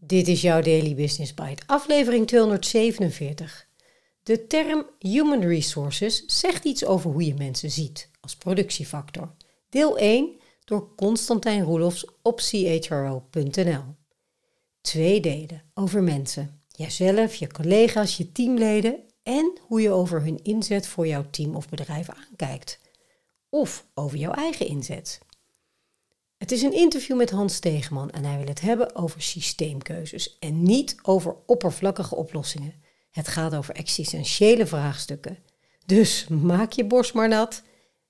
Dit is jouw Daily Business Bite, aflevering 247. De term Human Resources zegt iets over hoe je mensen ziet als productiefactor. Deel 1 door Constantijn Roelofs op chro.nl. Twee delen over mensen. Jijzelf, je collega's, je teamleden en hoe je over hun inzet voor jouw team of bedrijf aankijkt. Of over jouw eigen inzet. Het is een interview met Hans Stegeman en hij wil het hebben over systeemkeuzes en niet over oppervlakkige oplossingen. Het gaat over existentiële vraagstukken. Dus maak je borst maar nat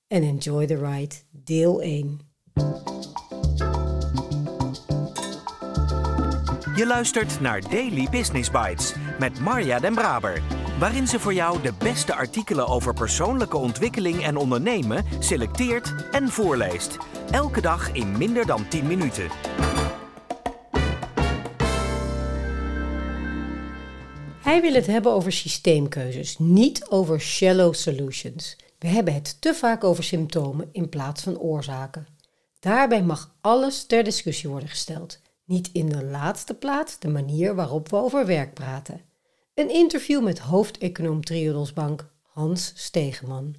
en enjoy the ride, deel 1. Je luistert naar Daily Business Bites met Marja Den Braber, waarin ze voor jou de beste artikelen over persoonlijke ontwikkeling en ondernemen selecteert en voorleest. Elke dag in minder dan 10 minuten. Hij wil het hebben over systeemkeuzes, niet over shallow solutions. We hebben het te vaak over symptomen in plaats van oorzaken. Daarbij mag alles ter discussie worden gesteld. Niet in de laatste plaats de manier waarop we over werk praten. Een interview met hoofdeconoom Triodos Bank Hans Stegeman.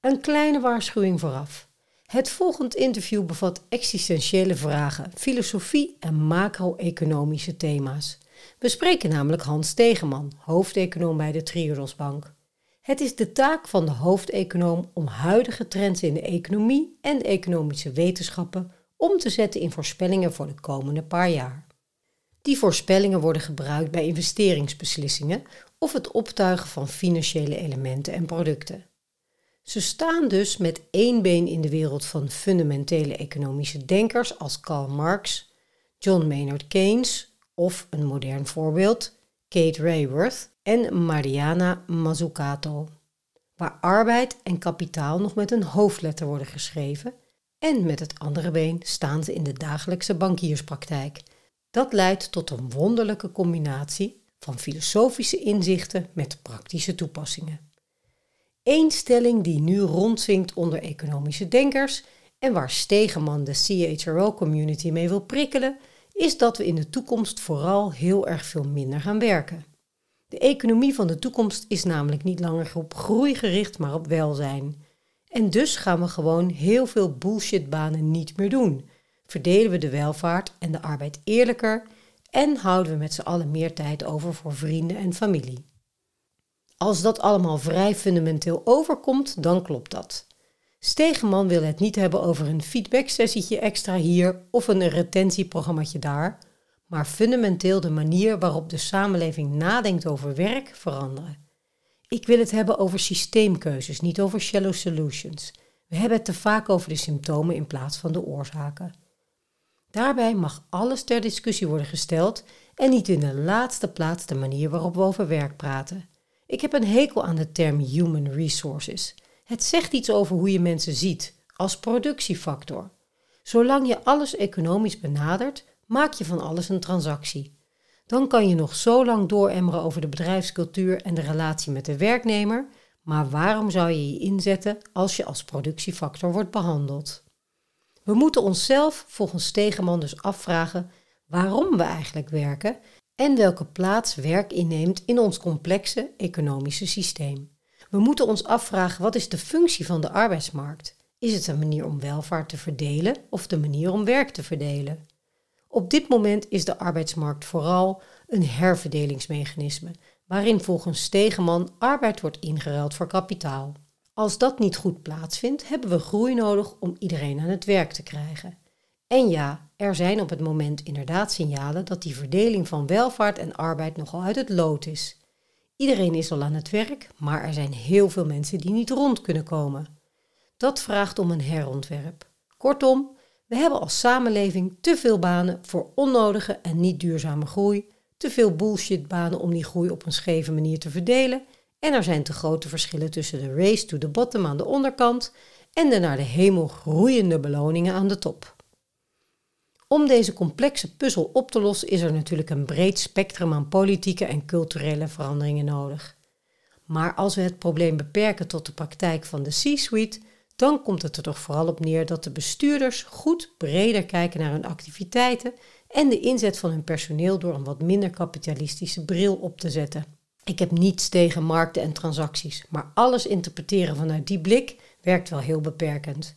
Een kleine waarschuwing vooraf. Het volgende interview bevat existentiële vragen, filosofie en macro-economische thema's. We spreken namelijk Hans Stegeman, hoofdeconoom bij de Triodos Bank. Het is de taak van de hoofdeconoom om huidige trends in de economie en de economische wetenschappen om te zetten in voorspellingen voor de komende paar jaar. Die voorspellingen worden gebruikt bij investeringsbeslissingen of het optuigen van financiële elementen en producten. Ze staan dus met één been in de wereld van fundamentele economische denkers als Karl Marx, John Maynard Keynes of een modern voorbeeld, Kate Raworth en Mariana Mazzucato, waar arbeid en kapitaal nog met een hoofdletter worden geschreven en met het andere been staan ze in de dagelijkse bankierspraktijk. Dat leidt tot een wonderlijke combinatie van filosofische inzichten met praktische toepassingen. Eén stelling die nu rondzinkt onder economische denkers en waar Stegeman de CHRO-community mee wil prikkelen, is dat we in de toekomst vooral heel erg veel minder gaan werken. De economie van de toekomst is namelijk niet langer op groei gericht, maar op welzijn. En dus gaan we gewoon heel veel bullshitbanen niet meer doen. Verdelen we de welvaart en de arbeid eerlijker en houden we met z'n allen meer tijd over voor vrienden en familie. Als dat allemaal vrij fundamenteel overkomt, dan klopt dat. Stegeman wil het niet hebben over een feedbacksessietje extra hier of een retentieprogrammaatje daar, maar fundamenteel de manier waarop de samenleving nadenkt over werk veranderen. Ik wil het hebben over systeemkeuzes, niet over shallow solutions. We hebben het te vaak over de symptomen in plaats van de oorzaken. Daarbij mag alles ter discussie worden gesteld en niet in de laatste plaats de manier waarop we over werk praten. Ik heb een hekel aan de term human resources. Het zegt iets over hoe je mensen ziet, als productiefactor. Zolang je alles economisch benadert, maak je van alles een transactie. Dan kan je nog zo lang dooremmeren over de bedrijfscultuur en de relatie met de werknemer, maar waarom zou je je inzetten als je als productiefactor wordt behandeld? We moeten onszelf volgens Stegeman dus afvragen waarom we eigenlijk werken en welke plaats werk inneemt in ons complexe economische systeem. We moeten ons afvragen wat is de functie van de arbeidsmarkt? Is het een manier om welvaart te verdelen of de manier om werk te verdelen? Op dit moment is de arbeidsmarkt vooral een herverdelingsmechanisme, waarin volgens Stegeman arbeid wordt ingeruild voor kapitaal. Als dat niet goed plaatsvindt, hebben we groei nodig om iedereen aan het werk te krijgen. En ja, er zijn op het moment inderdaad signalen dat die verdeling van welvaart en arbeid nogal uit het lood is. Iedereen is al aan het werk, maar er zijn heel veel mensen die niet rond kunnen komen. Dat vraagt om een herontwerp. Kortom, we hebben als samenleving te veel banen voor onnodige en niet duurzame groei, te veel bullshitbanen om die groei op een scheve manier te verdelen en er zijn te grote verschillen tussen de race to the bottom aan de onderkant en de naar de hemel groeiende beloningen aan de top. Om deze complexe puzzel op te lossen is er natuurlijk een breed spectrum aan politieke en culturele veranderingen nodig. Maar als we het probleem beperken tot de praktijk van de C-suite, dan komt het er toch vooral op neer dat de bestuurders goed breder kijken naar hun activiteiten en de inzet van hun personeel door een wat minder kapitalistische bril op te zetten. Ik heb niets tegen markten en transacties, maar alles interpreteren vanuit die blik werkt wel heel beperkend.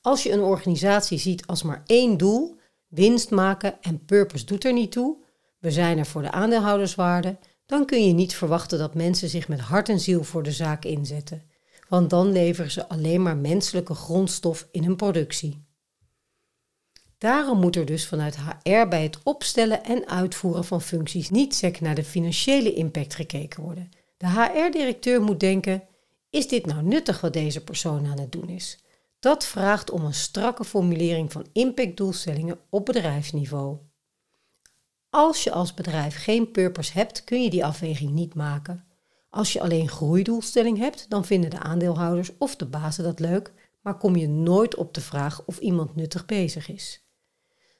Als je een organisatie ziet als maar één doel, winst maken en purpose doet er niet toe, we zijn er voor de aandeelhouderswaarde, dan kun je niet verwachten dat mensen zich met hart en ziel voor de zaak inzetten, want dan leveren ze alleen maar menselijke grondstof in hun productie. Daarom moet er dus vanuit HR bij het opstellen en uitvoeren van functies niet sec naar de financiële impact gekeken worden. De HR-directeur moet denken: is dit nou nuttig wat deze persoon aan het doen is? Dat vraagt om een strakke formulering van impactdoelstellingen op bedrijfsniveau. Als je als bedrijf geen purpose hebt, kun je die afweging niet maken. Als je alleen groeidoelstelling hebt, dan vinden de aandeelhouders of de bazen dat leuk, maar kom je nooit op de vraag of iemand nuttig bezig is.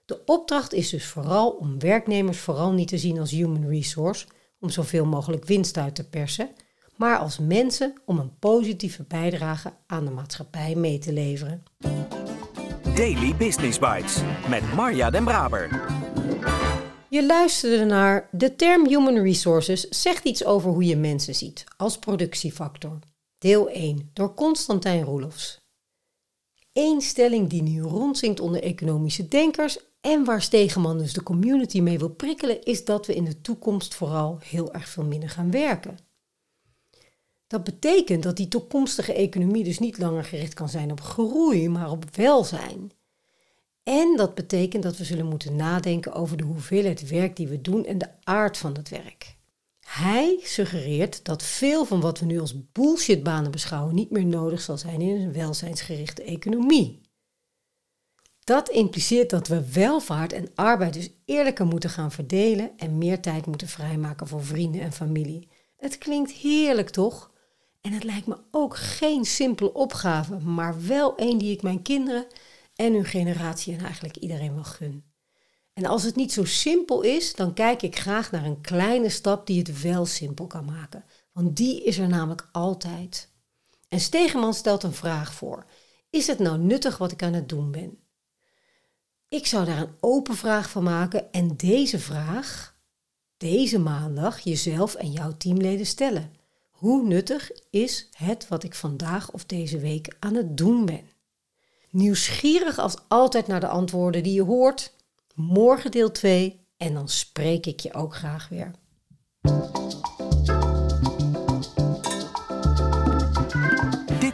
De opdracht is dus vooral om werknemers vooral niet te zien als human resource, om zoveel mogelijk winst uit te persen, maar als mensen om een positieve bijdrage aan de maatschappij mee te leveren. Daily Business Bites met Marja Den Braber. Je luisterde naar de term human resources zegt iets over hoe je mensen ziet als productiefactor. Deel 1 door Constantijn Roelofs. Eén stelling die nu rondzinkt onder economische denkers en waar Stegeman dus de community mee wil prikkelen, is dat we in de toekomst vooral heel erg veel minder gaan werken. Dat betekent dat die toekomstige economie dus niet langer gericht kan zijn op groei, maar op welzijn. En dat betekent dat we zullen moeten nadenken over de hoeveelheid werk die we doen en de aard van het werk. Hij suggereert dat veel van wat we nu als bullshitbanen beschouwen niet meer nodig zal zijn in een welzijnsgerichte economie. Dat impliceert dat we welvaart en arbeid dus eerlijker moeten gaan verdelen en meer tijd moeten vrijmaken voor vrienden en familie. Het klinkt heerlijk toch? En het lijkt me ook geen simpele opgave, maar wel een die ik mijn kinderen en hun generatie en eigenlijk iedereen wel gun. En als het niet zo simpel is, dan kijk ik graag naar een kleine stap die het wel simpel kan maken. Want die is er namelijk altijd. En Stegeman stelt een vraag voor. Is het nou nuttig wat ik aan het doen ben? Ik zou daar een open vraag van maken en deze vraag deze maandag jezelf en jouw teamleden stellen. Hoe nuttig is het wat ik vandaag of deze week aan het doen ben? Nieuwsgierig als altijd naar de antwoorden die je hoort. Morgen deel 2 en dan spreek ik je ook graag weer.